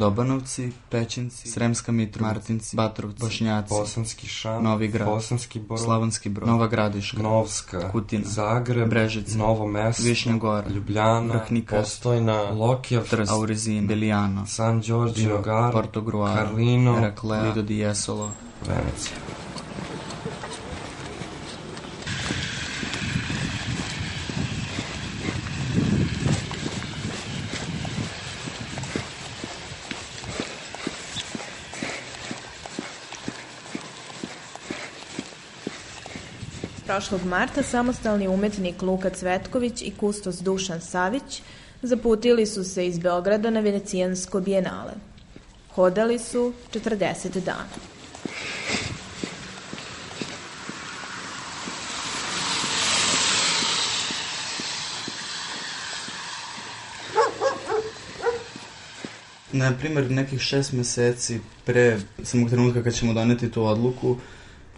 Dobanovci, Pećinci, Sremska Mitrovica, Martinci, Batrovci, Bošnjaci, Bosanski Šam, Novi Grad, Bosanski Borov, Slavonski Brod, Nova Gradiška, Novska, Kutina, Zagreb, Brežice, Novo mesto, Višnja Gora, Ljubljana, Vrhnika, Postojna, Lokjev, Trst, Aurizin, Belijano, San Đorđe, Nogar, Porto Gruaro, Carlino, Heraklea, Lido di Jesolo, Venecija. Prošlog marta samostalni umetnik Luka Cvetković i kustos Dušan Savić zaputili su se iz Beograda na Venecijansko bijenale. Hodali su 40 dana. Na primjer, nekih šest meseci pre samog trenutka kad ćemo doneti tu odluku,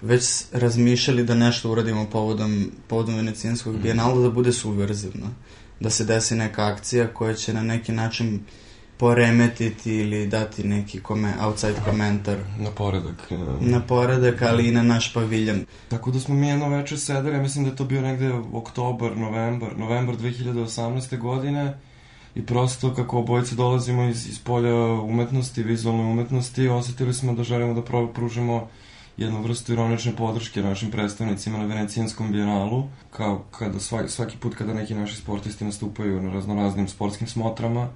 već razmišljali da nešto uradimo povodom, povodom venecijanskog bijenala, da bude subverzivno. Da se desi neka akcija koja će na neki način poremetiti ili dati neki kome, outside komentar Na poredak. e, na poredak, ali i na naš paviljan. Tako da smo mi jedno večer sedeli, ja mislim da je to bio negde oktobar, novembar, novembar 2018. godine i prosto kako obojice dolazimo iz, iz polja umetnosti, vizualne umetnosti, osetili smo da želimo da pružimo jednu vrstu ironične podrške našim predstavnicima na Venecijanskom bijenalu, kao kada svaki, svaki put kada neki naši sportisti nastupaju na raznoraznim sportskim smotrama,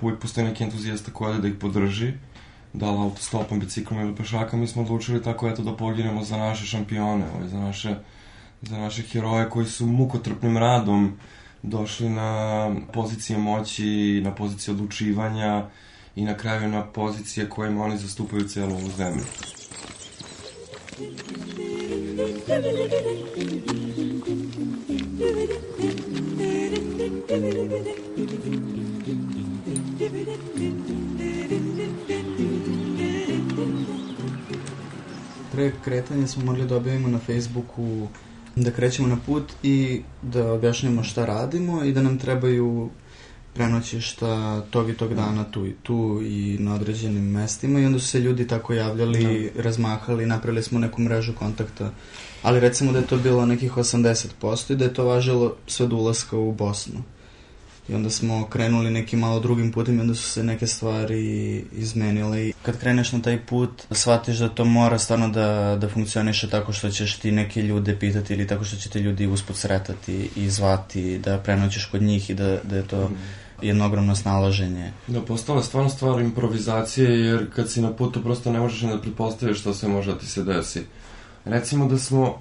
uvijek postoji neki entuzijasta koji ode da ih podrži, da li autostopom, biciklom ili pešaka, mi smo odlučili tako eto da poginemo za naše šampione, ovaj, za naše za naše heroje koji su mukotrpnim radom došli na pozicije moći, na pozicije odlučivanja i na kraju na pozicije kojima oni zastupaju celu ovu zemlju. Pre kretanja smo mogli da objavimo na Facebooku da krećemo na put i da objašnjamo šta radimo i da nam trebaju prenoćišta tog i tog dana tu i tu i na određenim mestima i onda su se ljudi tako javljali, razmahali, napravili smo neku mrežu kontakta. Ali recimo da je to bilo nekih 80% i da je to važilo sve do ulaska u Bosnu. I onda smo krenuli nekim malo drugim putem i onda su se neke stvari izmenile. I kad kreneš na taj put, shvatiš da to mora stvarno da, da funkcioniše tako što ćeš ti neke ljude pitati ili tako što će te ljudi usput sretati i zvati, da prenoćeš kod njih i da, da je to jedno ogromno snalaženje. Da, postala je stvarno stvar improvizacije, jer kad si na putu prosto ne možeš da pretpostaviš šta sve može da ti se desi. Recimo da smo,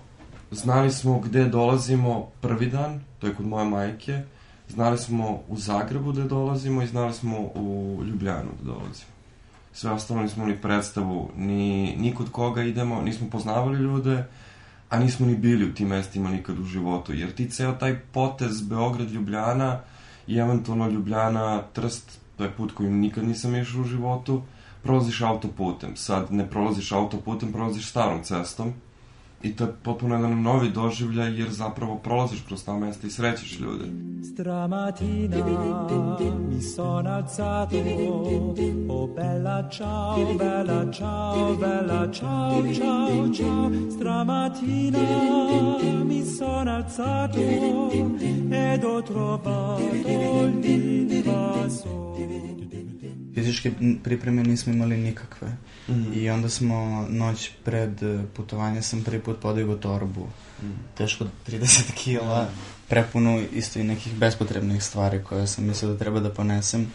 znali smo gde dolazimo prvi dan, to je kod moje majke, znali smo u Zagrebu da dolazimo i znali smo u Ljubljanu da dolazimo. Sve ostalo nismo ni predstavu, ni, ni kod koga idemo, nismo poznavali ljude, a nismo ni bili u tim mestima nikad u životu, jer ti ceo taj potez Beograd-Ljubljana i eventualno Ljubljana, Trst, to je put kojim nikad nisam išao u životu, prolaziš autoputem. Sad ne prolaziš autoputem, prolaziš starom cestom i to je potpuno jedan novi doživljaj jer zapravo prolaziš kroz ta mesta i srećeš ljude. Stramattina mi sono alzato, oh bella ciao, bella ciao, bella ciao, ciao, ciao. Stramattina mi sono alzato ed ho trovato l'invaso. Fizičke pripreme nismo imali nikakve. Mhm. I onda smo noć pred putovanje sam prvi put podigao torbu. Mhm. Teško 30 kila. prepuno isto i nekih bespotrebnih stvari koje sam mislio da treba da ponesem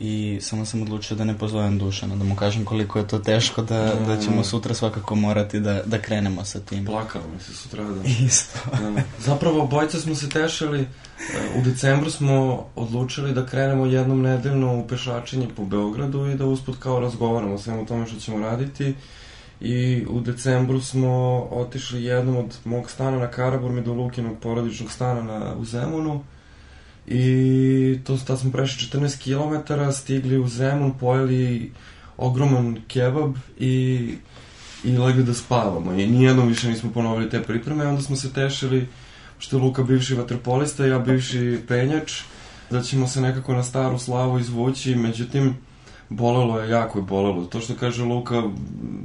i samo sam odlučio da ne pozovem Dušana, da mu kažem koliko je to teško, da, Mm. da ćemo sutra svakako morati da, da krenemo sa tim. Plakao mi se sutra da. Isto. Da. Zapravo, obojica smo se tešili. e, U decembru smo odlučili da krenemo jednom nedeljno u pešačenje po Beogradu i da usput kao razgovaramo o svemu tome što ćemo raditi. I u decembru smo otišli jednom od mog stana na Karaburmi do Lukinog porodičnog stana na, u Zemunu. I to tad smo prešli 14 km, stigli u Zemun, pojeli ogroman kebab i, i legli da spavamo. I nijednom više nismo ponovili te pripreme, onda smo se tešili što je Luka bivši vaterpolista, ja bivši penjač, da ćemo se nekako na staru slavu izvući, međutim, bolelo je, jako je bolelo. To što kaže Luka,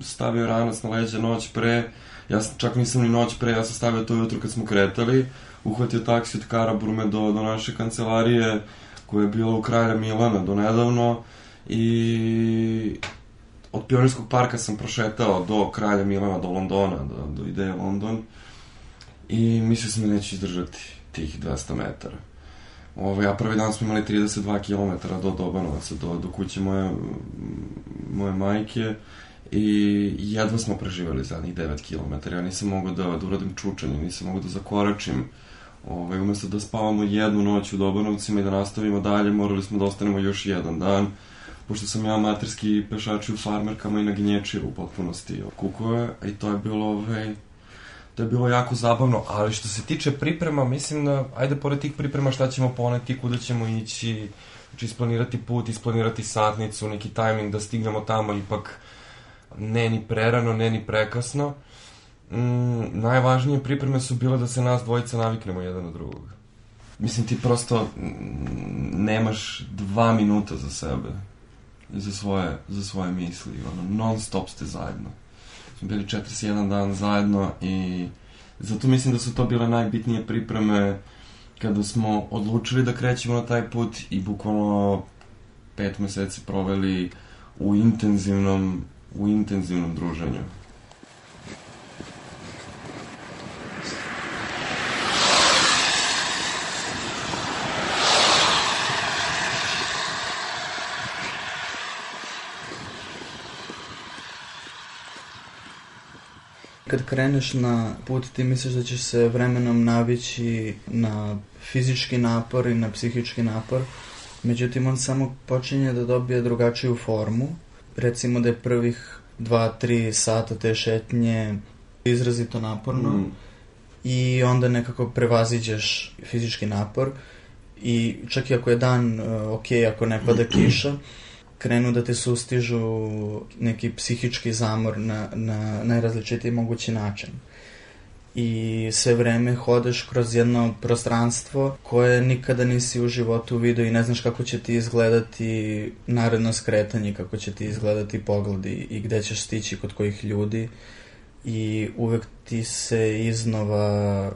stavio ranac na leđa noć pre, ja čak nisam ni noć pre, ja sam stavio to jutro kad smo kretali, uhvatio taksi od Karaburme do, do naše kancelarije, koja je bila u kralja Milana do nedavno, i od Pionirskog parka sam prošetao do kralja Milana, do Londona, do, do ideje London, i mislio sam da neću izdržati tih 200 metara. Ovo, ja prvi dan smo imali 32 km do Dobanovaca, do, do kuće moje, moje majke i jedva smo preživali zadnjih 9 km. Ja nisam mogao da, da uradim čučanje, nisam mogao da zakoračim. Ovaj, umesto da spavamo jednu noć u Dobanovcima i da nastavimo dalje, morali smo da ostanemo još jedan dan. Pošto sam ja amaterski pešač u farmerkama i na gnječiru u potpunosti kukove, i to je bilo ovaj, to je bilo jako zabavno, ali što se tiče priprema, mislim da, ajde pored tih priprema šta ćemo poneti, kuda ćemo ići, znači isplanirati put, isplanirati satnicu, neki tajming da stignemo tamo ipak ne ni prerano, ne ni prekasno. Mm, najvažnije pripreme su bile da se nas dvojica naviknemo jedan na drugog. Mislim, ti prosto mm, nemaš dva minuta za sebe i za svoje, za svoje misli, ono, non stop ste zajedno smo bili 41 dan zajedno i zato mislim da su to bile najbitnije pripreme kada smo odlučili da krećemo na taj put i bukvalno pet meseci proveli u intenzivnom u intenzivnom druženju. Kad kreneš na put, ti misliš da ćeš se vremenom navići na fizički napor i na psihički napor, međutim on samo počinje da dobije drugačiju formu. Recimo da je prvih 2-3 sata te šetnje izrazito naporno Mm. i onda nekako prevaziđeš fizički napor i čak i ako je dan uh, ok, ako ne pada kiša, krenu da te sustižu neki psihički zamor na, na najrazličitiji mogući način. I sve vreme hodeš kroz jedno prostranstvo koje nikada nisi u životu vidio i ne znaš kako će ti izgledati naredno skretanje, kako će ti izgledati pogledi i gde ćeš stići kod kojih ljudi i uvek ti se iznova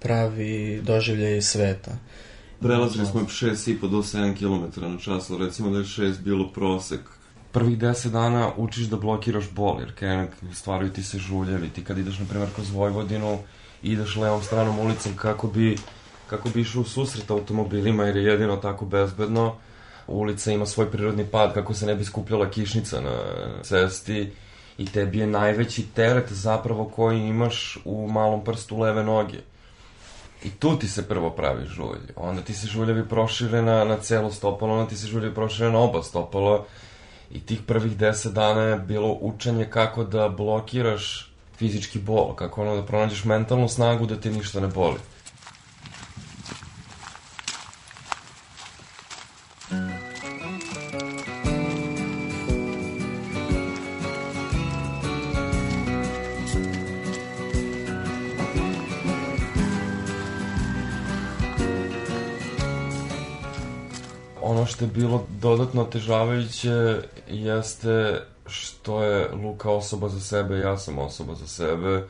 pravi doživljaj sveta. Prelazili smo 6,5 do 7 km na čas, ali recimo da je 6 bilo prosek. Prvih 10 dana učiš da blokiraš bol, jer krene, stvaraju ti se žuljevi. Ti kad ideš, na primjer, kroz Vojvodinu, ideš levom stranom ulicom kako bi, kako bi išao u susret automobilima, jer je jedino tako bezbedno. Ulica ima svoj prirodni pad, kako se ne bi skupljala kišnica na cesti. I tebi je najveći teret zapravo koji imaš u malom prstu leve noge. I tu ti se prvo pravi žulj. Onda ti se žuljevi prošire na, na celo stopalo, onda ti se žuljevi prošire na oba stopala. I tih prvih deset dana je bilo učenje kako da blokiraš fizički bol, kako ono da pronađeš mentalnu snagu da ti ništa ne boli. Što je bilo dodatno otežavajuće jeste što je Luka osoba za sebe, ja sam osoba za sebe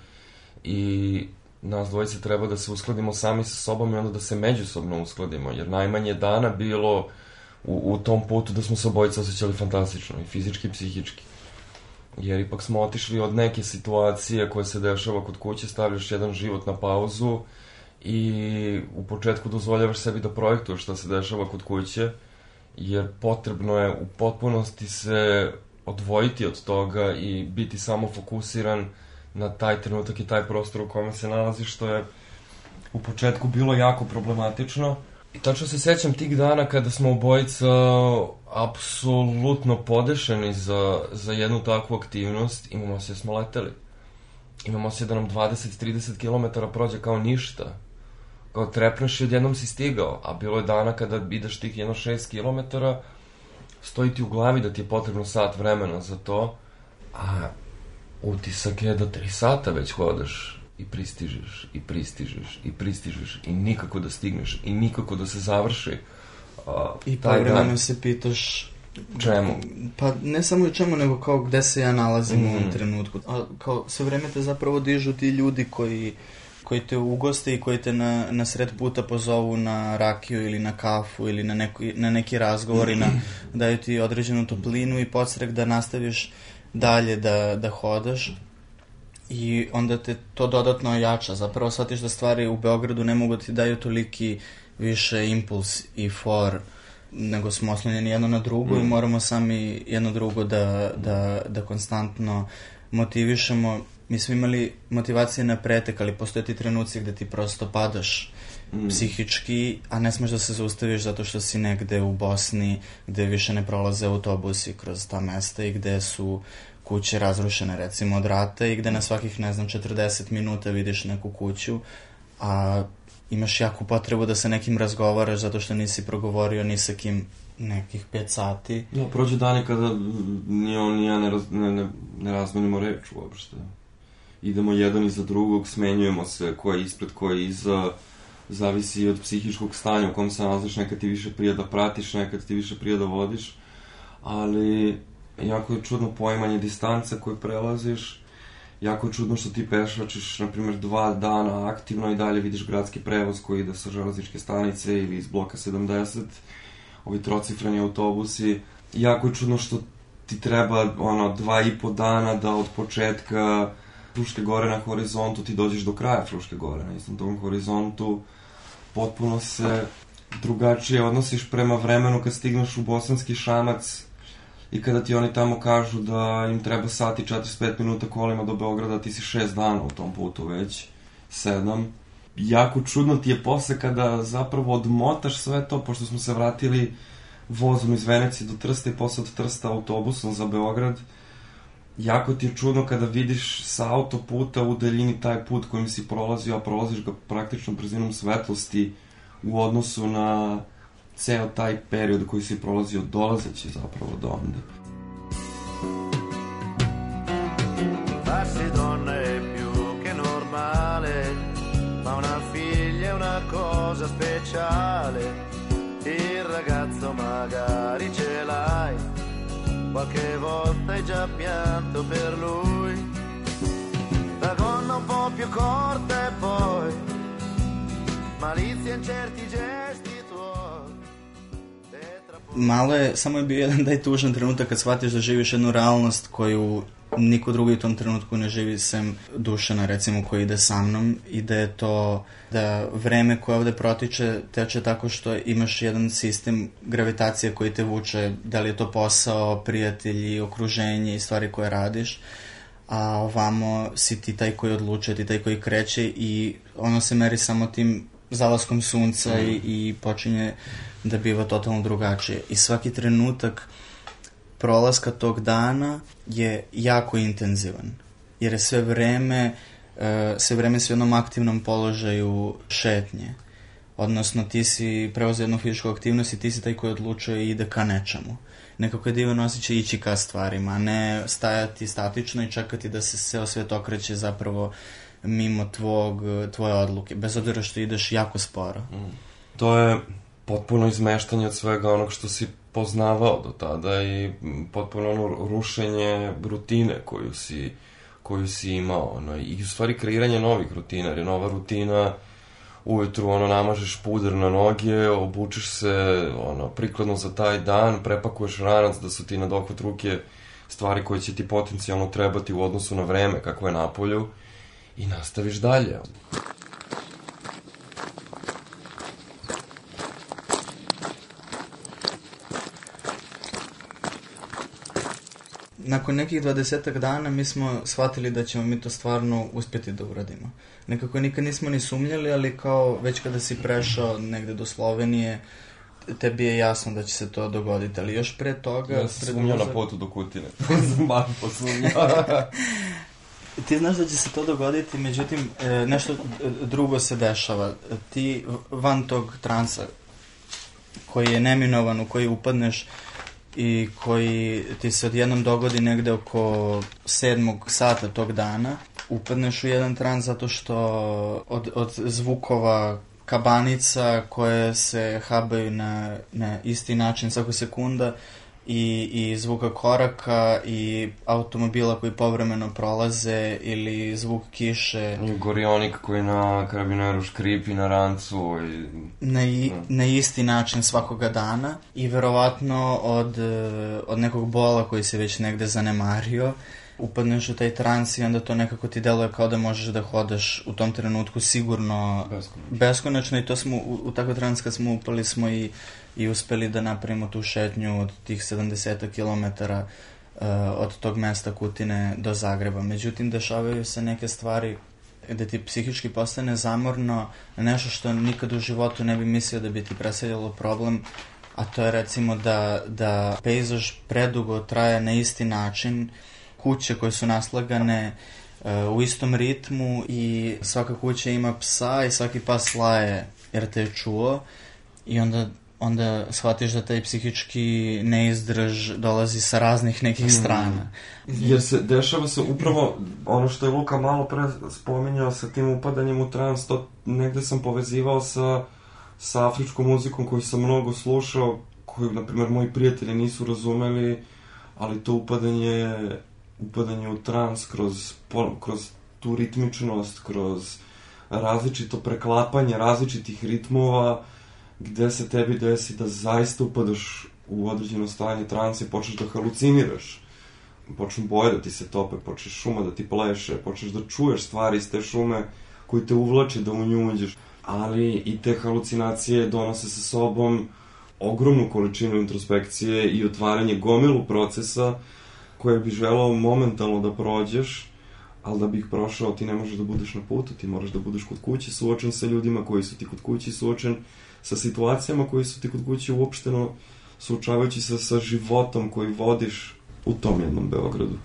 i nas dvojice treba da se uskladimo sami sa sobom i onda da se međusobno uskladimo, jer najmanje dana bilo u, u tom putu da smo se obojice osjećali fantastično, i fizički i psihički. Jer ipak smo otišli od neke situacije koje se dešava kod kuće, stavljaš jedan život na pauzu i u početku dozvoljavaš sebi da projektuješ šta se dešava kod kuće, jer potrebno je u potpunosti se odvojiti od toga i biti samo fokusiran na taj trenutak i taj prostor u kome se nalaziš, što je u početku bilo jako problematično. I tačno se sećam tih dana kada smo obojica apsolutno podešeni za, za jednu takvu aktivnost, imamo se smo leteli. Imamo se da nam 20-30 km prođe kao ništa. Trepneš i odjednom si stigao, a bilo je dana kada ideš tih jedno 6 km, stoji ti u glavi da ti je potrebno sat vremena za to, a utisak je da 3 sata već hodaš i pristižeš, i pristižeš, i pristižeš, i nikako da stigneš, i nikako da se završi a, I povremeno dan. se pitaš Čemu? Pa ne samo u čemu, nego kao gde se ja nalazim mm. u ovom Mhm. trenutku. A kao sve vreme te zapravo dižu ti ljudi koji koji te ugoste i koji te na, na sred puta pozovu na rakiju ili na kafu ili na, neki, na neki razgovor i na, daju ti određenu toplinu i podstrek da nastaviš dalje da, da hodaš i onda te to dodatno jača. Zapravo shvatiš da stvari u Beogradu ne mogu da ti daju toliki više impuls i for nego smo oslonjeni jedno na drugo mm. i moramo sami jedno drugo da, da, da konstantno motivišemo. Mi smo imali motivacije na pretek, ali postoje ti trenuci gde ti prosto padaš mm. psihički, a ne smeš da se zaustaviš zato što si negde u Bosni gde više ne prolaze autobusi kroz ta mesta i gde su kuće razrušene recimo od rata i gde na svakih, ne znam, 40 minuta vidiš neku kuću, a imaš jaku potrebu da sa nekim razgovaraš zato što nisi progovorio ni sa kim nekih 5 sati. Ja, prođe dani kada ni on ni ja ne, raz, ne, ne, ne razmenimo reč uopšte. Idemo jedan iza drugog, smenjujemo se ko je ispred, ko je iza, zavisi od psihičkog stanja u kom se nalaziš, nekad ti više prija da pratiš, nekad ti više prija da vodiš, ali jako je čudno poimanje distance koju prelaziš, jako je čudno što ti pešačiš, na primjer, dva dana aktivno i dalje vidiš gradski prevoz koji ide sa železničke stanice ili iz bloka 70, ovi trocifreni autobusi. Jako je čudno što ti treba ono dva i po dana da od početka Fruške gore na horizontu ti dođeš do kraja Fruške gore na istom tom horizontu potpuno se drugačije odnosiš prema vremenu kad stigneš u Bosanski šamac i kada ti oni tamo kažu da im treba sati 45 minuta kolima do Beograda, ti si 6 dana u tom putu već, 7. Jako čudno ti je posle kada zapravo odmotaš sve to, pošto smo se vratili vozom iz Venecije do Trsta i posle od Trsta autobusom za Beograd, jako ti je čudno kada vidiš sa autoputa u daljini taj put kojim si prolazio, a prolaziš ga praktično brzinom svetlosti u odnosu na ceo taj period koji si prolazio dolazeći zapravo do onda. Farsi donna è più che normale, ma una figlia è una cosa speciale. Il ragazzo magari qualche volta hai già pianto per lui. La gonna un po' più corta e poi malizia in certi gesti tuoi. Malo je, samo je bio jedan taj tužan trenutak kad shvatiš da živiš jednu realnost koju niko drugi u tom trenutku ne živi sem Dušana recimo koji ide sa mnom i da je to da vreme koje ovde protiče teče tako što imaš jedan sistem gravitacije koji te vuče da li je to posao, prijatelji, okruženje i stvari koje radiš a ovamo si ti taj koji odlučuje, ti taj koji kreće i ono se meri samo tim zalaskom sunca mm. i, i počinje da biva totalno drugačije. I svaki trenutak prolaska tog dana je jako intenzivan. Jer je sve vreme, uh, sve vreme si u jednom aktivnom položaju šetnje. Odnosno ti si preuzeo jednu fizičku aktivnost i ti si taj koji odlučuje i ide ka nečemu. Nekako je divan osjećaj ići ka stvarima, a ne stajati statično i čekati da se ceo svet okreće zapravo mimo tvog, tvoje odluke, bez obzira što ideš jako sporo. Mm. To je potpuno izmeštanje od svega onog što si poznavao do tada i potpuno ono rušenje rutine koju si, koju si imao. Ono, I u stvari kreiranje novih rutina, jer je nova rutina ujutru ono namažeš puder na noge, obučeš se ono prikladno za taj dan, prepakuješ ranac da su ti na dohvat ruke stvari koje će ti potencijalno trebati u odnosu na vreme kako je na polju i nastaviš dalje. Nakon nekih dvadesetak dana mi smo shvatili da ćemo mi to stvarno uspjeti da uradimo. Nekako nikad nismo ni sumnjali, ali kao već kada si prešao negde do Slovenije, tebi je jasno da će se to dogoditi, ali još pre toga... Ja sam sumnjao na putu do Kutine. bar posumnjao. Ti znaš da će se to dogoditi, međutim, e, nešto drugo se dešava. Ti van tog transa, koji je neminovan, u koji upadneš i koji ti se odjednom dogodi negde oko sedmog sata tog dana, upadneš u jedan trans zato što od, od zvukova kabanica koje se habaju na, na isti način svako sekunda i, i zvuka koraka i automobila koji povremeno prolaze ili zvuk kiše. I gorionik koji na karabineru škripi na rancu i... na, i, na isti način svakoga dana i verovatno od, od nekog bola koji se već negde zanemario upadneš u taj trans i onda to nekako ti deluje kao da možeš da hodaš u tom trenutku sigurno Beskonačno. beskonačno i to smo u, u takav trans kad smo upali smo i, i uspeli da napravimo tu šetnju od tih 70 km uh, od tog mesta Kutine do Zagreba. Međutim, dešavaju se neke stvari gde ti psihički postane zamorno nešto što nikad u životu ne bi mislio da bi ti predstavljalo problem, a to je recimo da, da pejzaž predugo traje na isti način, kuće koje su naslagane uh, u istom ritmu i svaka kuća ima psa i svaki pas laje jer te je čuo i onda onda shvatiš da taj psihički neizdrž dolazi sa raznih nekih strana. Jer se dešava se upravo ono što je Luka malo pre spominjao sa tim upadanjem u trans, to negde sam povezivao sa, sa afričkom muzikom koju sam mnogo slušao, koju, na primjer, moji prijatelji nisu razumeli, ali to upadanje, upadanje u trans kroz, po- kroz tu ritmičnost, kroz različito preklapanje različitih ritmova, gde se tebi desi da zaista upadaš u određeno stanje transa i počneš da haluciniraš počnu boje da ti se tope, počneš šuma da ti pleše, počneš da čuješ stvari iz te šume koji te uvlači da u nju uđeš. Ali i te halucinacije donose sa sobom ogromnu količinu introspekcije i otvaranje gomilu procesa koje bi želao momentalno da prođeš, ali da bi ih prošao ti ne možeš da budeš na putu, ti moraš da budeš kod kuće suočen sa ljudima koji su ti kod kuće suočen sa situacijama koji su ti kod kuće uopšteno suočavajući se sa životom koji vodiš u tom jednom Beogradu.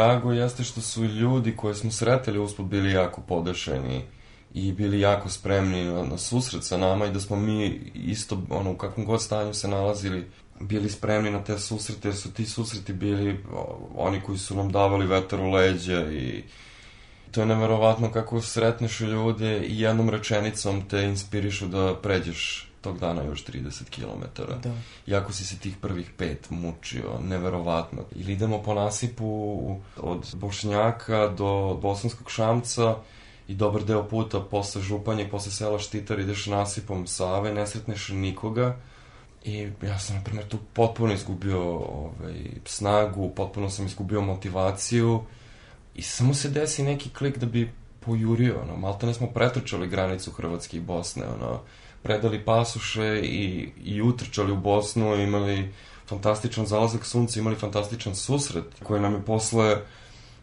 Drago jeste što su ljudi koje smo sretali usput bili jako podešeni i bili jako spremni na, na susret sa nama i da smo mi isto, ono, u kakvom god stanju se nalazili, bili spremni na te susrete, jer su ti susreti bili oni koji su nam davali vetar u leđa i to je neverovatno kako sretneš ljude i jednom rečenicom te inspirišu da pređeš tog dana još 30 km. Da. Iako si se tih prvih pet mučio, neverovatno. Ili idemo po nasipu od Bošnjaka do Bosanskog Šamca i dobar deo puta posle Županje, posle sela Štitar ideš nasipom Save, ne sretneš nikoga. I ja sam, na primjer, tu potpuno izgubio ovaj, snagu, potpuno sam izgubio motivaciju i samo se desi neki klik da bi pojurio, ono, malta ne smo pretrčali granicu Hrvatske i Bosne, ono, predali pasuše i, i utrčali u Bosnu, imali fantastičan zalazak sunca, imali fantastičan susret koji nam je posle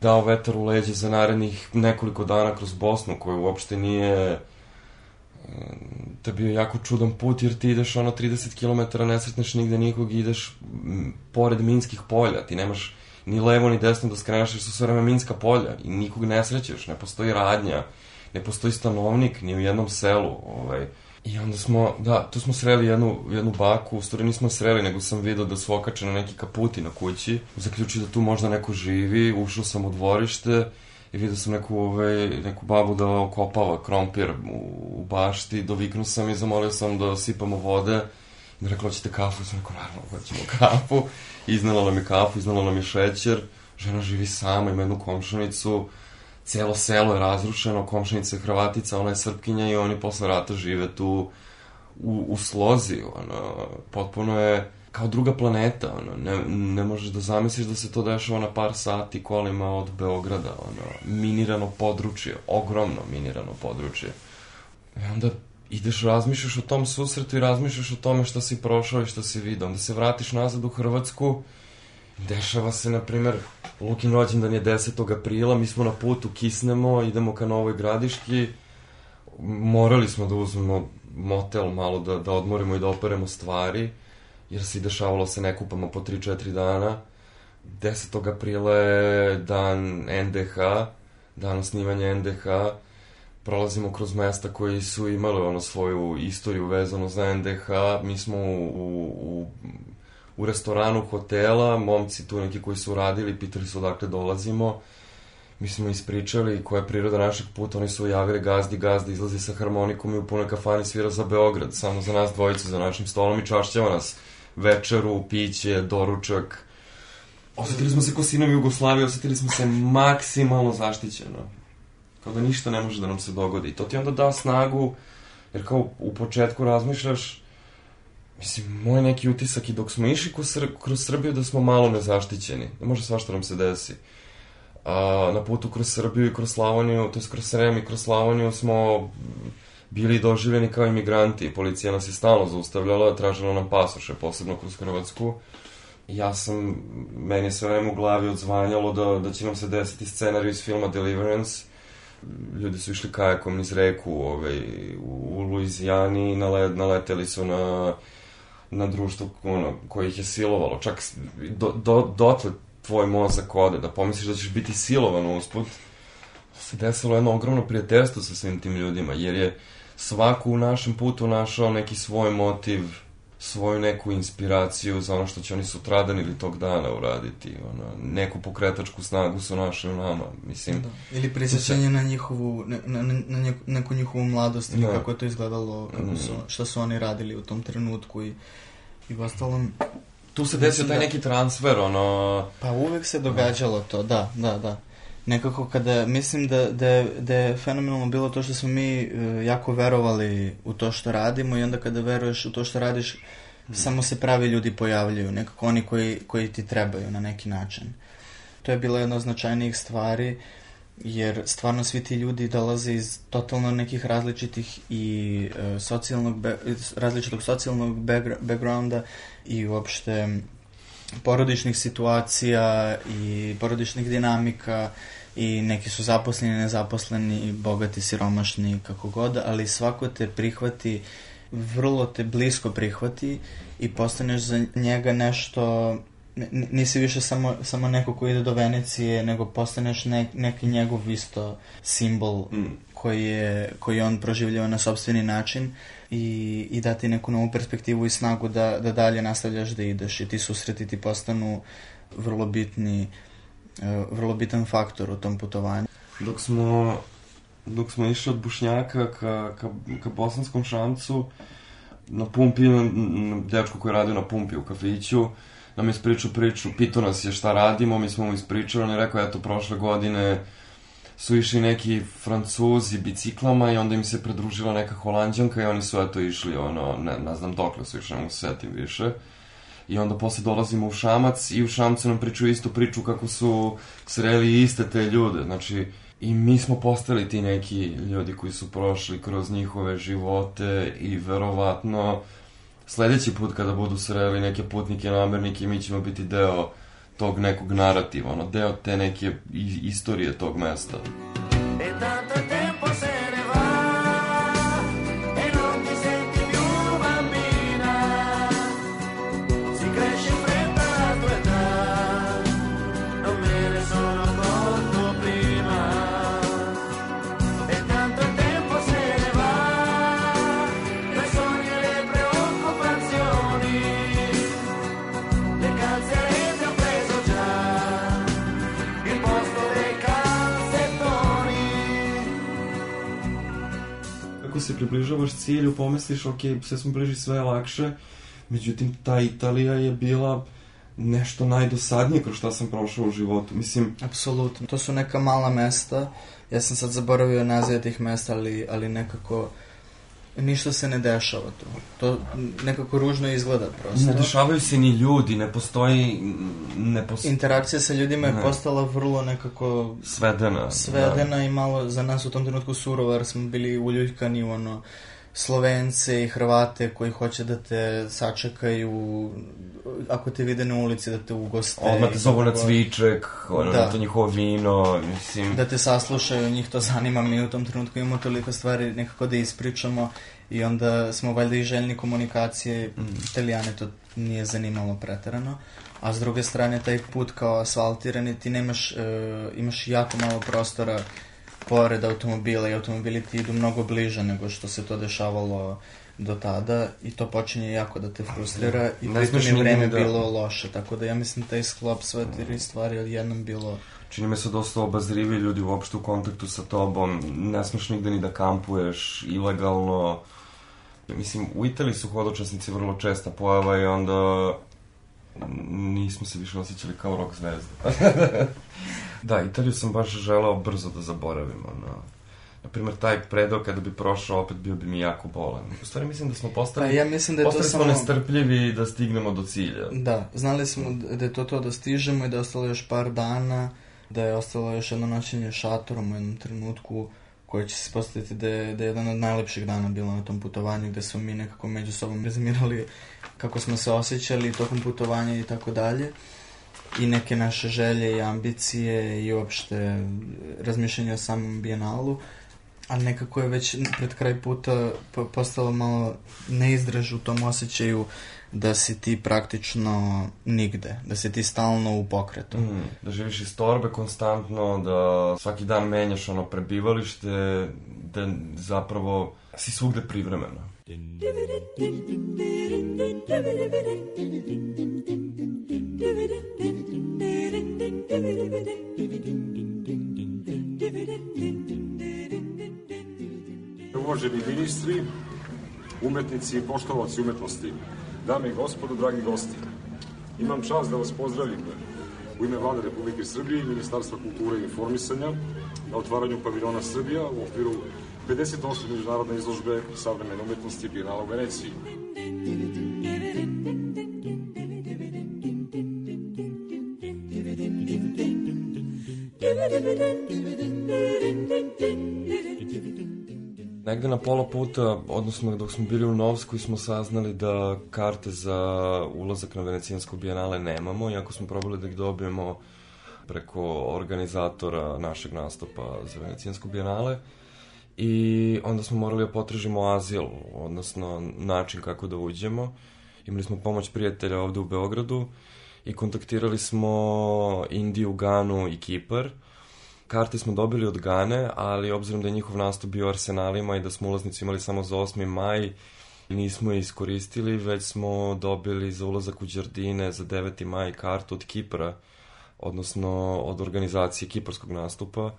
dao vetar u leđe za narednih nekoliko dana kroz Bosnu, koji uopšte nije to je bio jako čudan put jer ti ideš ono 30 km, ne sretneš nigde nikog i ideš pored minskih polja, ti nemaš ni levo ni desno da skreneš jer su sve vreme minska polja i nikog ne srećeš, ne postoji radnja, ne postoji stanovnik ni u jednom selu, ovaj, I onda smo, da, tu smo sreli jednu, jednu baku, u stvari nismo sreli, nego sam vidio da su okačene neki kaputi na kući, zaključio da tu možda neko živi, ušao sam u dvorište i vidio sam neku, ovaj, neku babu da okopava krompir u, u bašti, doviknuo sam i zamolio sam da sipamo vode. Mi rekla, hoćete kafu? Sam rekao, naravno, hoćemo kafu. Iznala nam je kafu, iznala nam je šećer, žena živi sama, ima jednu komšanicu, celo selo je razrušeno, komšanica je Hrvatica, ona je Srpkinja i oni posle rata žive tu u, u slozi, ono, potpuno je kao druga planeta, ono, ne, ne možeš da zamisliš da se to dešava na par sati kolima od Beograda, ono, minirano područje, ogromno minirano područje. I onda ideš, razmišljaš o tom susretu i razmišljaš o tome šta si prošao i šta si vidio. Onda se vratiš nazad u Hrvatsku, dešava se, na primer, Lukin rođendan je 10. aprila, mi smo na putu, kisnemo, idemo ka Novoj Gradiški, morali smo da uzmemo motel malo da, da odmorimo i da operemo stvari, jer se i dešavalo se ne kupamo po 3-4 dana. 10. aprila je dan NDH, dan osnivanja NDH, prolazimo kroz mesta koji su imali ono svoju istoriju vezano za NDH, mi smo u, u, u restoranu hotela, momci tu neki koji su radili, pitali su odakle dolazimo, mi smo ispričali koja je priroda našeg puta, oni su javili gazdi, gazdi izlazi sa harmonikom i u punoj kafani svira za Beograd, samo za nas dvojicu, za našim stolom i čašćava nas večeru, piće, doručak. Osetili smo se ko sinovi Jugoslavije, osetili smo se maksimalno zaštićeno. Kao da ništa ne može da nam se dogodi. To ti onda da snagu, jer kao u početku razmišljaš, mislim, moj neki utisak i dok smo išli kroz, Sr kroz Srbiju da smo malo nezaštićeni. Da može svašta nam se desi. A, na putu kroz Srbiju i kroz Slavoniju, to je kroz Srem i kroz Slavoniju smo bili doživljeni kao imigranti. Policija nas je stalno zaustavljala, tražila nam pasoše, posebno kroz Hrvatsku. Ja sam, meni je sve vreme u glavi odzvanjalo da, da će nam se desiti scenariju iz filma Deliverance. Ljudi su išli kajakom niz reku ovaj, u, u Luizijani i nale, naleteli su na, na društvo ono, koje ih je silovalo. Čak do, do, dotle tvoj mozak ode, da pomisliš da ćeš biti silovan usput. Se desilo jedno ogromno prijateljstvo sa svim tim ljudima, jer je svako u našem putu našao neki svoj motiv, svoju neku inspiraciju za ono što će oni sutradan ili tog dana uraditi. Ono, neku pokretačku snagu su našli u nama. Mislim, da. Ili prisjećanje na njihovu, na, na, na neku njihovu mladost ili da. kako je to izgledalo, kako su, mm. šta su oni radili u tom trenutku i, i u ostalom... Tu se desio taj da, neki transfer, ono... Pa uvek se događalo to, da, da, da nekako kada, mislim da, da, da je fenomenalno bilo to što smo mi uh, jako verovali u to što radimo i onda kada veruješ u to što radiš, mm. samo se pravi ljudi pojavljaju, nekako oni koji, koji ti trebaju na neki način. To je bila jedna od značajnijih stvari, jer stvarno svi ti ljudi dolaze iz totalno nekih različitih i uh, socijalnog, be, različitog socijalnog backgrounda i uopšte porodičnih situacija i porodičnih dinamika i neki su zaposleni, nezaposleni, bogati, siromašni, kako god, ali svako te prihvati, vrlo te blisko prihvati i postaneš za njega nešto nisi više samo, samo neko ko ide do Venecije, nego postaneš ne, neki njegov isto simbol mm. koji, je, koji on proživljava na sobstveni način i, i dati neku novu perspektivu i snagu da, da dalje nastavljaš da ideš i ti susreti ti postanu vrlo bitni vrlo bitan faktor u tom putovanju. Dok smo, dok smo išli od Bušnjaka ka, ka, ka Bosanskom šancu, na pumpi, na dečko koji je radio na pumpi u kafiću, nam je ispričao priču, pitao nas je šta radimo, mi smo mu ispričali, on je rekao, eto, prošle godine su išli neki francuzi biciklama i onda im se pridružila neka holandjanka i oni su, eto, išli, ono, ne, ne znam dokle su išli, ne mogu se setim više i onda posle dolazimo u Šamac i u Šamcu nam pričaju istu priču kako su sreli iste te ljude, znači i mi smo postali ti neki ljudi koji su prošli kroz njihove živote i verovatno sledeći put kada budu sreli neke putnike, namernike, mi ćemo biti deo tog nekog narativa, ono, deo te neke istorije tog mesta. E približavaš cilju, pomisliš, ok, sve smo bliži, sve je lakše, međutim, ta Italija je bila nešto najdosadnije kroz šta sam prošao u životu. Mislim... Apsolutno. To su neka mala mesta. Ja sam sad zaboravio nazive tih mesta, ali, ali nekako ništa se ne dešava tu. To nekako ružno izgleda prosto. Ne dešavaju se ni ljudi, ne postoji... Ne postoji... Interakcija sa ljudima je ne. postala vrlo nekako... Svedena. Svedena da. i malo za nas u tom trenutku surova, jer smo bili uljuljkani u ono Slovence i Hrvate koji hoće da te sačekaju ako te vide na ulici da te ugoste. Odmah te zovu na cviček, ono, da. na to njihovo vino, mislim... Da te saslušaju, njih to zanima, mi u tom trenutku imamo toliko stvari nekako da ispričamo i onda smo valjda i željni komunikacije, mm. italijane to nije zanimalo preterano. A s druge strane, taj put kao asfaltirani, ti nemaš, uh, imaš jako malo prostora pored automobila i automobili ti idu mnogo bliže nego što se to dešavalo do tada i to počinje jako da te frustrira i pritom je vreme da... bilo loše, tako da ja mislim taj sklop sve tri stvari odjednom bilo čini me se dosta obazrivi ljudi uopšte u kontaktu sa tobom, ne smeš nigde ni da kampuješ, ilegalno. Mislim, u Italiji su hodočasnici vrlo česta pojava i onda nismo se više osjećali kao rock zvezde. da, Italiju sam baš želao brzo da zaboravim, ono. Naprimer, taj predao kada bi prošao, opet bio bi mi jako bolan. U stvari, mislim da smo postali, pa, ja mislim da je postali to smo samo... nestrpljivi da stignemo do cilja. Da, znali smo da je to to da stižemo i da je ostalo još par dana, da je ostalo još jedno noćenje šatorom u jednom trenutku koje će se postaviti da je, da je jedan od najlepših dana bilo na tom putovanju, gde smo mi nekako među sobom rezimirali kako smo se osjećali tokom putovanja i tako dalje. I neke naše želje i ambicije i uopšte razmišljanje o samom bijenalu ali nekako je već pred kraj puta postalo malo neizdraž u tom osjećaju da si ti praktično nigde, da si ti stalno u pokretu. Mm, da živiš iz torbe konstantno, da svaki dan menjaš ono prebivalište, da zapravo si svugde privremeno. Uvaženi ministri, umetnici i poštovaci umetnosti, Dame i gospodo, dragi gosti, imam čast da vas pozdravim u ime Vlade Republike Srbije i Ministarstva kulture i informisanja na otvaranju paviljona Srbija u okviru 58. međunarodne izložbe savremene umetnosti Bienala u Veneciji. Negde na pola puta, odnosno dok smo bili u Novskoj, smo saznali da karte za ulazak na Venecijansko bijenale nemamo, iako smo probali da ih dobijemo preko organizatora našeg nastupa za Venecijansko bijenale. I onda smo morali da potražimo azil, odnosno način kako da uđemo. Imali smo pomoć prijatelja ovde u Beogradu i kontaktirali smo Indiju, Ganu i Kipar – Karte smo dobili od Gane, ali obzirom da je njihov nastup bio Arsenalima i da smo ulaznicu imali samo za 8. maj, nismo je iskoristili, već smo dobili za ulazak u Đardine za 9. maj kartu od Kipra, odnosno od organizacije kiparskog nastupa.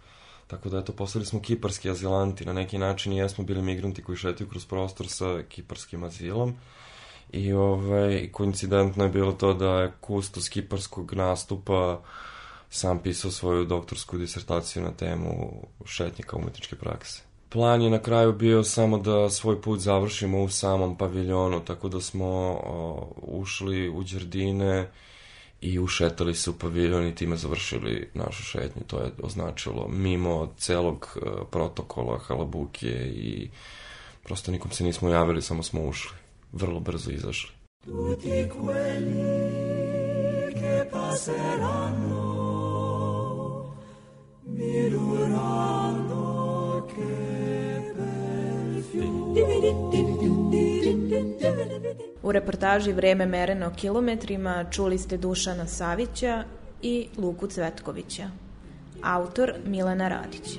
Tako da, eto, postali smo kiparski azilanti, na neki način i jesmo bili migranti koji šetaju kroz prostor sa kiparskim azilom. I ovaj, koincidentno je bilo to da je kustos kiparskog nastupa sam pisao svoju doktorsku disertaciju na temu šetnika umetničke prakse. Plan je na kraju bio samo da svoj put završimo u samom paviljonu, tako da smo o, ušli u Đerdine i ušetali se u paviljon i time završili našu šetnju. To je označilo mimo celog uh, protokola, halabuke i prosto nikom se nismo javili, samo smo ušli. Vrlo brzo izašli. Tutti quelli che passeranno U reportaži Vreme mereno kilometrima čuli ste Dušana Savića i Luku Cvetkovića. Autor Milena Radić.